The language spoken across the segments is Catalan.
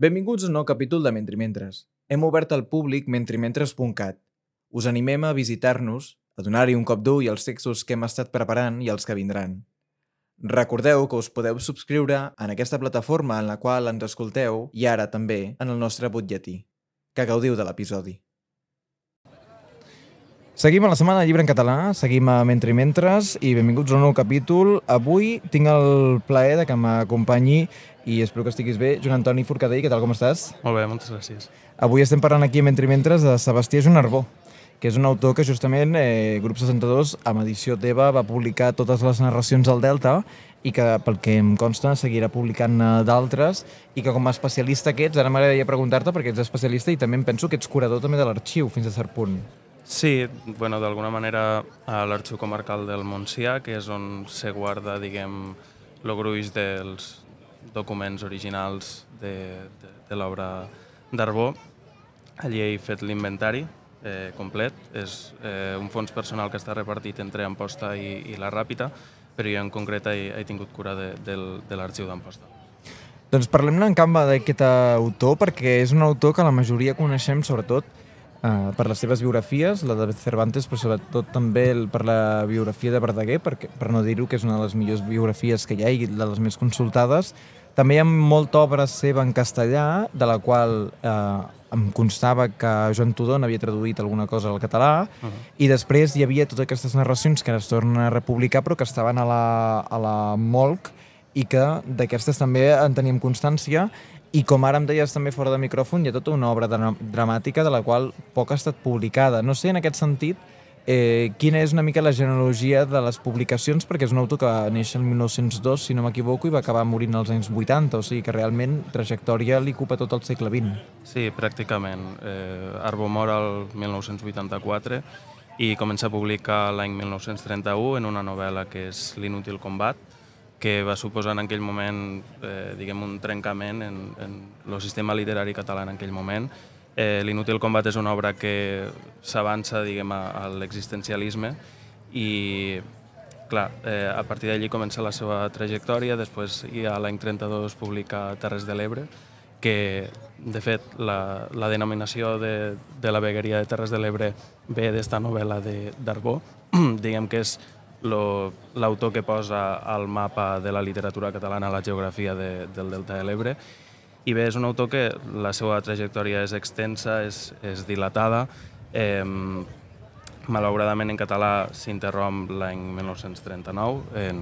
Benvinguts a un nou capítol de Mentrimentres. Hem obert al públic mentrimentres.cat. Us animem a visitar-nos, a donar-hi un cop d'ull als textos que hem estat preparant i els que vindran. Recordeu que us podeu subscriure en aquesta plataforma en la qual ens escolteu i ara també en el nostre butlletí. Que gaudiu de l'episodi. Seguim a la Setmana de Llibre en Català, seguim a Mentre Mentres i benvinguts a un nou capítol. Avui tinc el plaer de que m'acompanyi i espero que estiguis bé, Joan Antoni Forcadell, què tal, com estàs? Molt bé, moltes gràcies. Avui estem parlant aquí a Mentre Mentres de Sebastià Junarbó, que és un autor que justament eh, Grup 62, amb edició teva, va publicar totes les narracions del Delta i que, pel que em consta, seguirà publicant d'altres i que com a especialista que ets, ara m'agradaria preguntar-te perquè ets especialista i també em penso que ets curador també de l'arxiu fins a cert punt. Sí, bueno, d'alguna manera a l'Arxiu Comarcal del Montsià, que és on se guarda, diguem, el gruix dels documents originals de, de, de l'obra d'Arbó. Allí he fet l'inventari eh, complet. És eh, un fons personal que està repartit entre Amposta i, i la Ràpita, però jo en concret he, he tingut cura de, de, de l'arxiu d'Amposta. Doncs parlem-ne en canvi d'aquest autor, perquè és un autor que la majoria coneixem, sobretot, Uh, per les seves biografies, la de Cervantes, però sobretot també el, per la biografia de Verdaguer, perquè, per no dir-ho que és una de les millors biografies que hi ha i de les més consultades. També hi ha molta obra seva en castellà, de la qual eh, em constava que Joan Tudó n'havia traduït alguna cosa al català, uh -huh. i després hi havia totes aquestes narracions que es tornen a republicar, però que estaven a la, a la MOLC, i que d'aquestes també en teníem constància, i com ara em deies també fora de micròfon, hi ha tota una obra dramàtica de la qual poc ha estat publicada. No sé, en aquest sentit, eh, quina és una mica la genealogia de les publicacions, perquè és un autor que neix el 1902, si no m'equivoco, i va acabar morint als anys 80, o sigui que realment trajectòria li ocupa tot el segle XX. Sí, pràcticament. Eh, Arbo mor el 1984 i comença a publicar l'any 1931 en una novel·la que és L'inútil combat, que va suposar en aquell moment eh, diguem, un trencament en, en el sistema literari català en aquell moment. Eh, L'inútil combat és una obra que s'avança diguem, a, a l'existencialisme i clar, eh, a partir d'allí comença la seva trajectòria, després ja l'any 32 publica Terres de l'Ebre, que de fet la, la denominació de, de la vegueria de Terres de l'Ebre ve d'esta novel·la d'Arbó, diguem que és l'autor que posa al mapa de la literatura catalana la geografia de, del Delta de l'Ebre. I bé, és un autor que la seva trajectòria és extensa, és, és dilatada. Eh, malauradament en català s'interromp l'any 1939 en,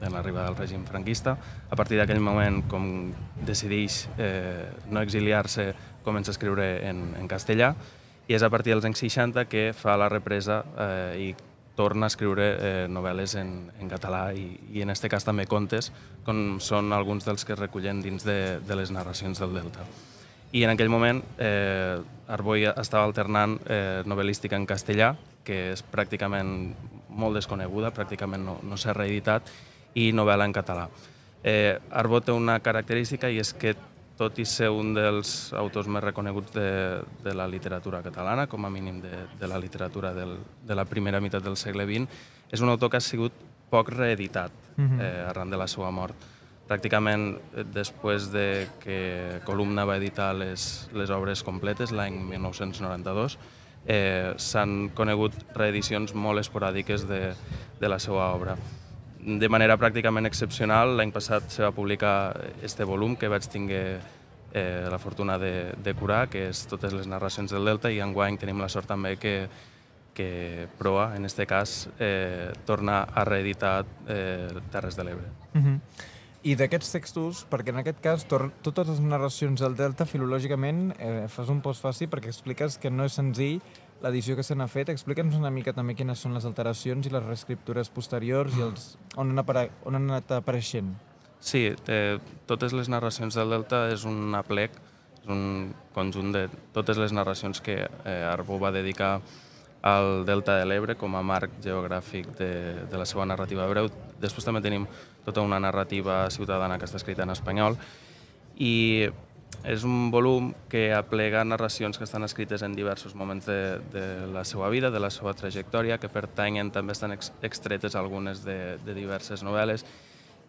en l'arribada del règim franquista. A partir d'aquell moment, com decideix eh, no exiliar-se, comença a escriure en, en castellà i és a partir dels anys 60 que fa la represa eh, i torna a escriure eh, novel·les en, en català i, i en aquest cas també contes, com són alguns dels que recullen dins de, de les narracions del Delta. I en aquell moment eh, Arboi estava alternant eh, novel·lística en castellà, que és pràcticament molt desconeguda, pràcticament no, no s'ha reeditat, i novel·la en català. Eh, Arbó té una característica i és que tot i ser un dels autors més reconeguts de, de la literatura catalana, com a mínim de, de la literatura del, de la primera meitat del segle XX, és un autor que ha sigut poc reeditat mhm. eh, arran de la seva mort. Pràcticament eh, després de que Columna va editar les, les obres completes l'any 1992, eh, s'han conegut reedicions molt esporàdiques de, de la seva obra de manera pràcticament excepcional. L'any passat se va publicar este volum que vaig tinguer eh, la fortuna de, de curar, que és totes les narracions del Delta, i enguany tenim la sort també que, que Proa, en aquest cas, eh, torna a reeditar eh, Terres de l'Ebre. Uh mhm. -huh. I d'aquests textos, perquè en aquest cas totes les narracions del Delta filològicament eh, fas un postfaci perquè expliques que no és senzill l'edició que se n'ha fet. Explica'ns una mica també quines són les alteracions i les reescriptures posteriors i els, on, han apare, on han anat apareixent. Sí, eh, totes les narracions del Delta és un aplec, és un conjunt de totes les narracions que eh, Arbó va dedicar al Delta de l'Ebre com a marc geogràfic de, de la seva narrativa breu. Després també tenim tota una narrativa ciutadana que està escrita en espanyol i és un volum que aplega narracions que estan escrites en diversos moments de, de la seva vida, de la seva trajectòria, que pertanyen, també estan ex extretes algunes de, de diverses novel·les,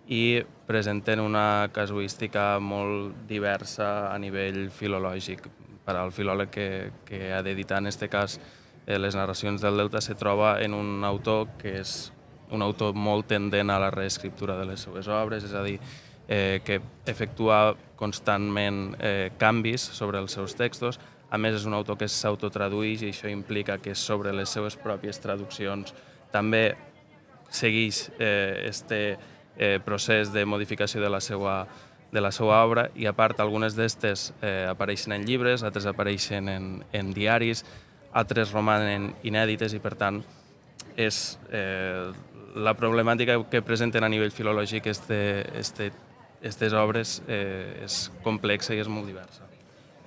i presenten una casuística molt diversa a nivell filològic. Per al filòleg que, que ha d'editar, en aquest cas, eh, les narracions del Delta se troba en un autor que és un autor molt tendent a la reescriptura de les seues obres, és a dir, eh, que efectua constantment eh, canvis sobre els seus textos. A més, és un autor que s'autotradueix i això implica que sobre les seues pròpies traduccions també segueix eh, este eh, procés de modificació de la seva, de la seva obra i a part algunes d'estes eh, apareixen en llibres, altres apareixen en, en diaris, altres romanen inèdites i per tant és eh, la problemàtica que presenten a nivell filològic este, este, estes obres eh, és complexa i és molt diversa.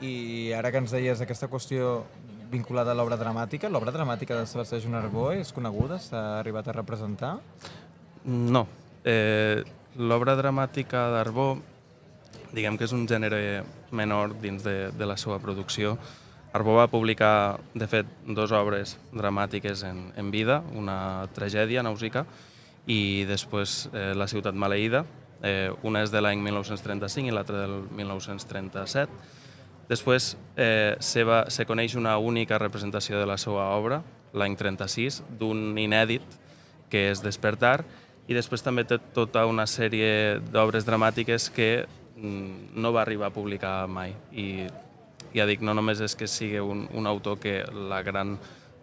I ara que ens deies aquesta qüestió vinculada a l'obra dramàtica, l'obra dramàtica de Sebastià Arbó és coneguda? S'ha arribat a representar? No. Eh, l'obra dramàtica d'Arbó, diguem que és un gènere menor dins de, de la seva producció. Arbó va publicar, de fet, dues obres dramàtiques en, en vida, una tragèdia, Nausica, i després eh, La ciutat maleïda, eh, una és de l'any 1935 i l'altra del 1937, Després eh, se, va, se coneix una única representació de la seva obra, l'any 36, d'un inèdit que és Despertar, i després també té tota una sèrie d'obres dramàtiques que mm, no va arribar a publicar mai. I ja dic, no només és que sigui un, un autor que la gran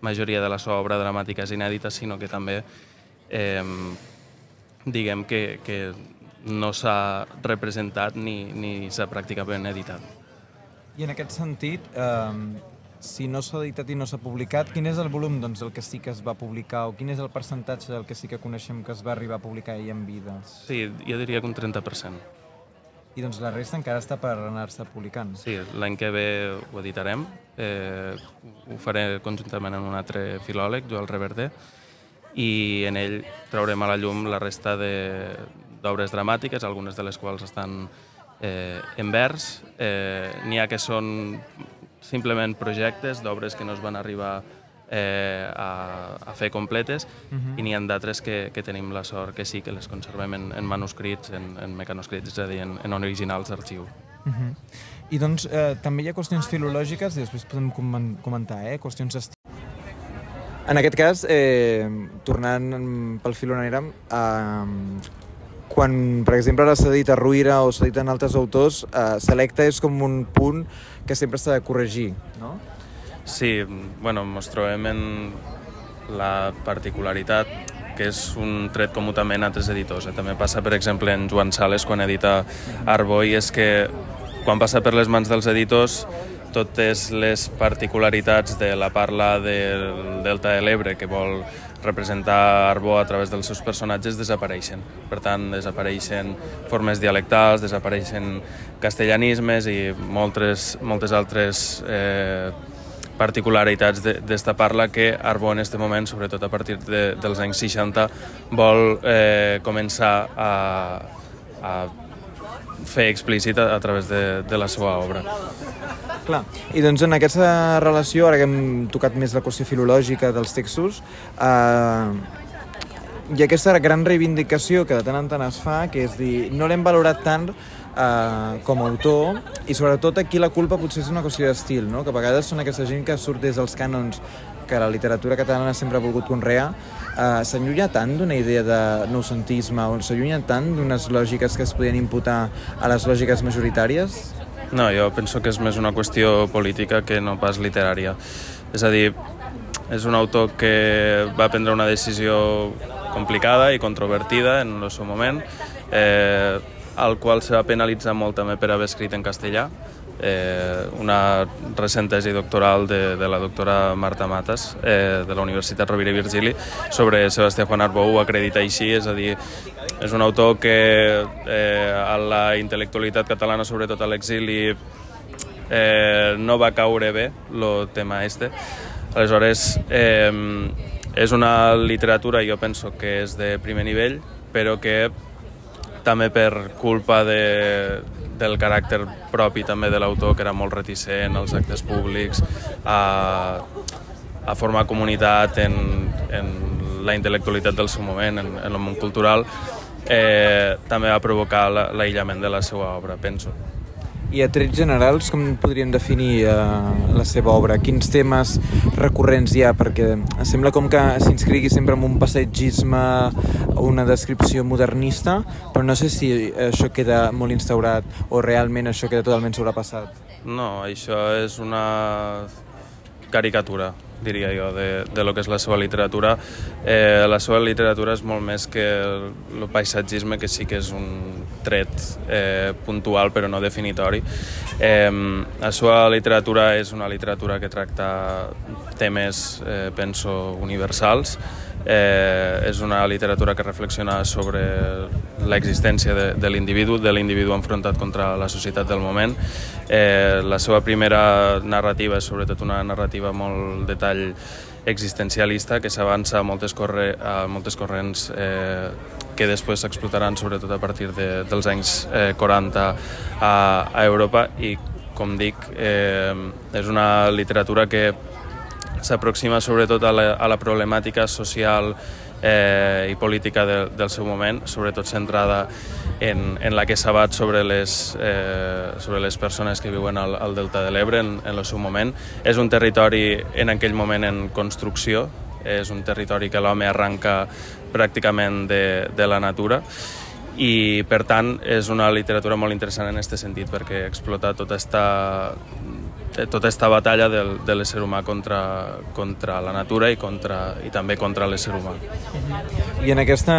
majoria de la seva obra dramàtica és inèdita, sinó que també eh, diguem que, que no s'ha representat ni, ni s'ha pràcticament editat. I en aquest sentit, eh, si no s'ha editat i no s'ha publicat, quin és el volum doncs, del que sí que es va publicar o quin és el percentatge del que sí que coneixem que es va arribar a publicar ell en vida? Sí, jo diria que un 30%. I doncs la resta encara està per anar-se publicant. Sí, l'any que ve ho editarem. Eh, ho faré conjuntament amb un altre filòleg, Joel Reverter, i en ell traurem a la llum la resta d'obres dramàtiques, algunes de les quals estan eh, en vers. Eh, N'hi ha que són simplement projectes d'obres que no es van arribar eh, a, a fer completes uh -huh. i n'hi ha d'altres que, que tenim la sort que sí que les conservem en, en manuscrits, en, en mecanoscrits, és a dir, en, en originals d'arxiu. Uh -huh. I doncs eh, també hi ha qüestions filològiques, i després podem comentar, eh, qüestions d'estil. En aquest cas, eh, tornant pel filonera, eh, quan, per exemple, ara s'ha dit a Ruïra o s'ha dit en altres autors, eh, Selecta és com un punt que sempre s'ha de corregir, no? Sí, bueno, ens trobem en la particularitat que és un tret comú també en altres editors. Eh? També passa, per exemple, en Joan Sales, quan edita Arboi, és que quan passa per les mans dels editors totes les particularitats de la parla del Delta de l'Ebre, que vol representar Arbó a través dels seus personatges desapareixen. Per tant, desapareixen formes dialectals, desapareixen castellanismes i moltes, moltes altres eh, particularitats d'esta parla que Arbó en aquest moment, sobretot a partir de, dels anys 60, vol eh, començar a, a fer explícit a, a través de, de la seva obra. Clar, i doncs en aquesta relació, ara que hem tocat més la qüestió filològica dels textos, eh, ha aquesta gran reivindicació que de tant en tant es fa, que és dir, no l'hem valorat tant eh, com a autor i sobretot aquí la culpa potser és una qüestió d'estil, no? que a vegades són aquesta gent que surt des dels cànons que la literatura catalana sempre ha volgut conrear, eh, s'allunya tant d'una idea de noucentisme o s'allunya tant d'unes lògiques que es podien imputar a les lògiques majoritàries? No, jo penso que és més una qüestió política que no pas literària. És a dir, és un autor que va prendre una decisió complicada i controvertida en el seu moment, eh, al qual se va penalitzar molt també per haver escrit en castellà, eh, una recent tesi doctoral de, de la doctora Marta Matas eh, de la Universitat Rovira i Virgili sobre Sebastià Juan Arbou ho acredita així, és a dir, és un autor que eh, a la intel·lectualitat catalana, sobretot a l'exili, eh, no va caure bé el tema este. Aleshores, eh, és una literatura, jo penso que és de primer nivell, però que també per culpa de, del caràcter propi també de l'autor, que era molt reticent als actes públics, a, a formar comunitat en, en la intel·lectualitat del seu moment, en, en el món cultural, eh, també va provocar l'aïllament de la seva obra, penso. I a trets generals, com podríem definir eh, la seva obra? Quins temes recurrents hi ha? Perquè sembla com que s'inscrigui sempre en un passegisme o una descripció modernista, però no sé si això queda molt instaurat o realment això queda totalment sobrepassat. No, això és una caricatura diria jo, de, de lo que és la seva literatura. Eh, la seva literatura és molt més que el paisatgisme, que sí que és un tret eh, puntual però no definitori. Eh, la seva literatura és una literatura que tracta temes, eh, penso, universals, Eh, és una literatura que reflexiona sobre l'existència de, l'individu, de l'individu enfrontat contra la societat del moment. Eh, la seva primera narrativa és sobretot una narrativa molt de tall existencialista que s'avança a, moltes corre, a moltes corrents eh, que després s'explotaran sobretot a partir de, dels anys eh, 40 a, a Europa. I com dic, eh, és una literatura que s'aproxima sobretot a la, a la problemàtica social eh, i política de, del seu moment, sobretot centrada en, en la que s'abat sobre, les, eh, sobre les persones que viuen al, al Delta de l'Ebre en, en el seu moment. És un territori en aquell moment en construcció, és un territori que l'home arranca pràcticament de, de la natura i per tant és una literatura molt interessant en aquest sentit perquè explota tota esta tota aquesta batalla del, de l'ésser humà contra, contra la natura i, contra, i també contra l'ésser humà. I en aquesta,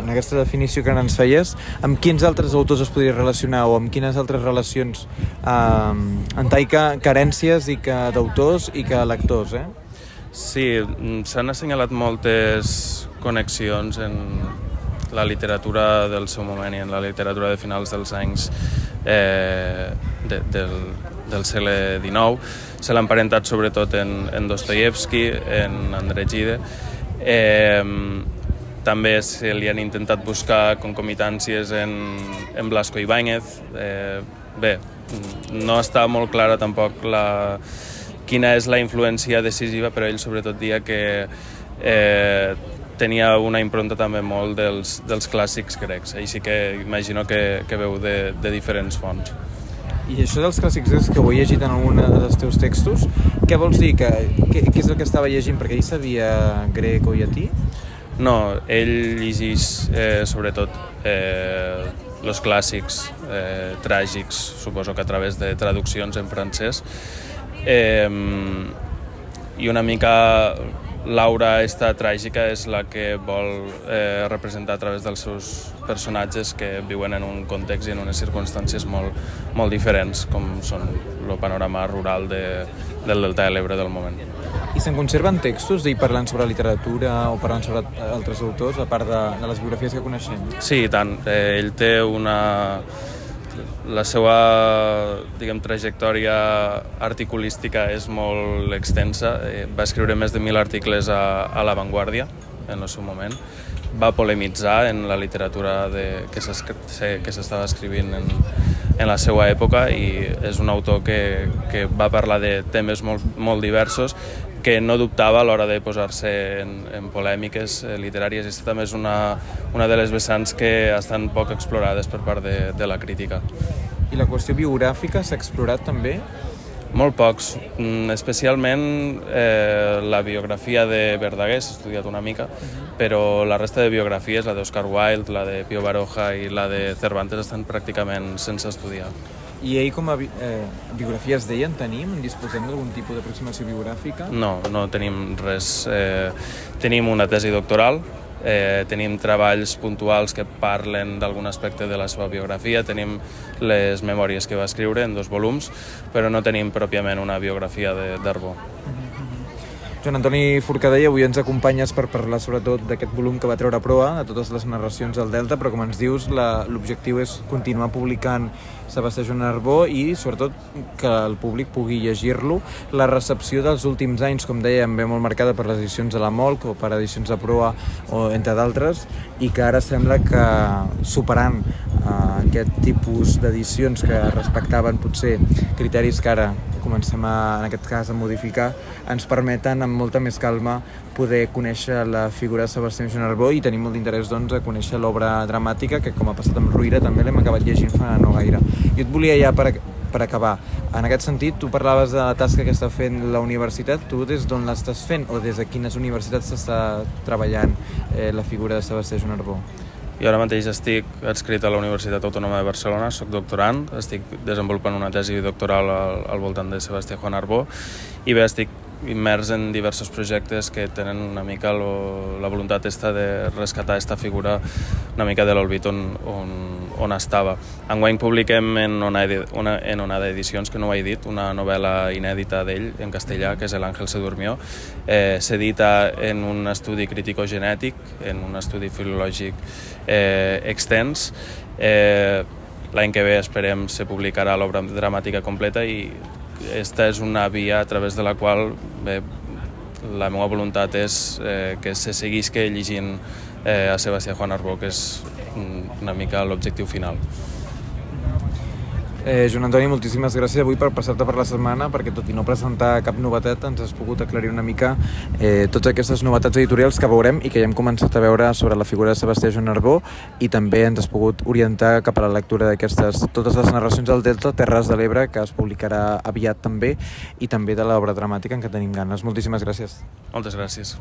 en aquesta definició que ens feies, amb quins altres autors es podria relacionar o amb quines altres relacions eh, en taika carències i que d'autors i que lectors, eh? Sí, s'han assenyalat moltes connexions en la literatura del seu moment i en la literatura de finals dels anys eh, de, del, del segle XIX. Se l'ha emparentat sobretot en, en Dostoyevsky, en André Gide. Eh, també se li han intentat buscar concomitàncies en, en Blasco Ibáñez. Eh, bé, no està molt clara tampoc la, quina és la influència decisiva, però ell sobretot dia que eh, tenia una impronta també molt dels, dels clàssics grecs, així que imagino que, que veu de, de diferents fonts. I això dels clàssics grecs que ho he llegit en algun dels teus textos, què vols dir? Que, què, què és el que estava llegint? Perquè ell sabia grec o llatí? No, ell llegeix eh, sobretot eh, clàssics eh, tràgics, suposo que a través de traduccions en francès, eh, i una mica Laura, esta tràgica, és la que vol eh, representar a través dels seus personatges que viuen en un context i en unes circumstàncies molt, molt diferents, com són el panorama rural de, del Delta de l'Ebre del moment. I se'n conserven textos d'ell parlant sobre literatura o parlant sobre altres autors, a part de, de les biografies que coneixem? Sí, tant. Eh, ell té una la seva diguem, trajectòria articulística és molt extensa. Eh, va escriure més de mil articles a, a La Vanguardia en el seu moment. Va polemitzar en la literatura de, que s'estava escrivint en, en la seva època i és un autor que, que va parlar de temes molt, molt diversos que no dubtava a l'hora de posar-se en, en polèmiques eh, literàries. Aquesta també és una, una de les vessants que estan poc explorades per part de, de la crítica. I la qüestió biogràfica s'ha explorat també? Molt pocs, mm, especialment eh, la biografia de Verdaguer, s'ha estudiat una mica, uh -huh. però la resta de biografies, la d'Oscar Wilde, la de Pío Baroja i la de Cervantes, estan pràcticament sense estudiar. I ell com a bi eh, biografies d'ell en tenim? Disposem d'algun tipus d'aproximació biogràfica? No, no tenim res. Eh, tenim una tesi doctoral, eh, tenim treballs puntuals que parlen d'algun aspecte de la seva biografia, tenim les memòries que va escriure en dos volums, però no tenim pròpiament una biografia d'Arbó. Joan Antoni Forcadell, avui ens acompanyes per parlar sobretot d'aquest volum que va treure proa, de totes les narracions del Delta, però com ens dius, l'objectiu és continuar publicant Sebastià Arbó i sobretot que el públic pugui llegir-lo. La recepció dels últims anys, com dèiem, ve molt marcada per les edicions de la Molc o per edicions de proa, o entre d'altres, i que ara sembla que superant aquest tipus d'edicions que respectaven potser criteris que ara comencem a, en aquest cas a modificar, ens permeten amb molta més calma poder conèixer la figura de Sebastià Generbó i tenim molt d'interès doncs, a conèixer l'obra dramàtica que com ha passat amb Ruïra també l'hem acabat llegint fa no gaire. Jo et volia ja per, per acabar, en aquest sentit, tu parlaves de la tasca que està fent la universitat, tu des d'on l'estàs fent o des de quines universitats s'està treballant eh, la figura de Sebastià Generbó? Jo ara mateix estic adscrit a la Universitat Autònoma de Barcelona, sóc doctorant, estic desenvolupant una tesi doctoral al, al voltant de Sebastià Juan Arbó i bé, estic immers en diversos projectes que tenen una mica lo, la voluntat esta de rescatar aquesta figura una mica de l'olbit on, on, on estava. Enguany publiquem en Onada, una, en Onada Edicions, que no ho he dit, una novel·la inèdita d'ell en castellà, que és El Ángel se durmió. Eh, S'edita en un estudi crítico-genètic, en un estudi filològic eh, extens. Eh, L'any que ve esperem se publicarà l'obra dramàtica completa i esta és una via a través de la qual bé, la meva voluntat és eh, que se seguisca llegint eh, a Sebastià Juan Arbó, que és una mica l'objectiu final. Eh, Joan Antoni, moltíssimes gràcies avui per passar-te per la setmana, perquè tot i no presentar cap novetat ens has pogut aclarir una mica eh, totes aquestes novetats editorials que veurem i que ja hem començat a veure sobre la figura de Sebastià Joan Arbó i també ens has pogut orientar cap a la lectura d'aquestes, totes les narracions del Delta, Terres de l'Ebre, que es publicarà aviat també, i també de l'obra dramàtica en què tenim ganes. Moltíssimes gràcies. Moltes gràcies.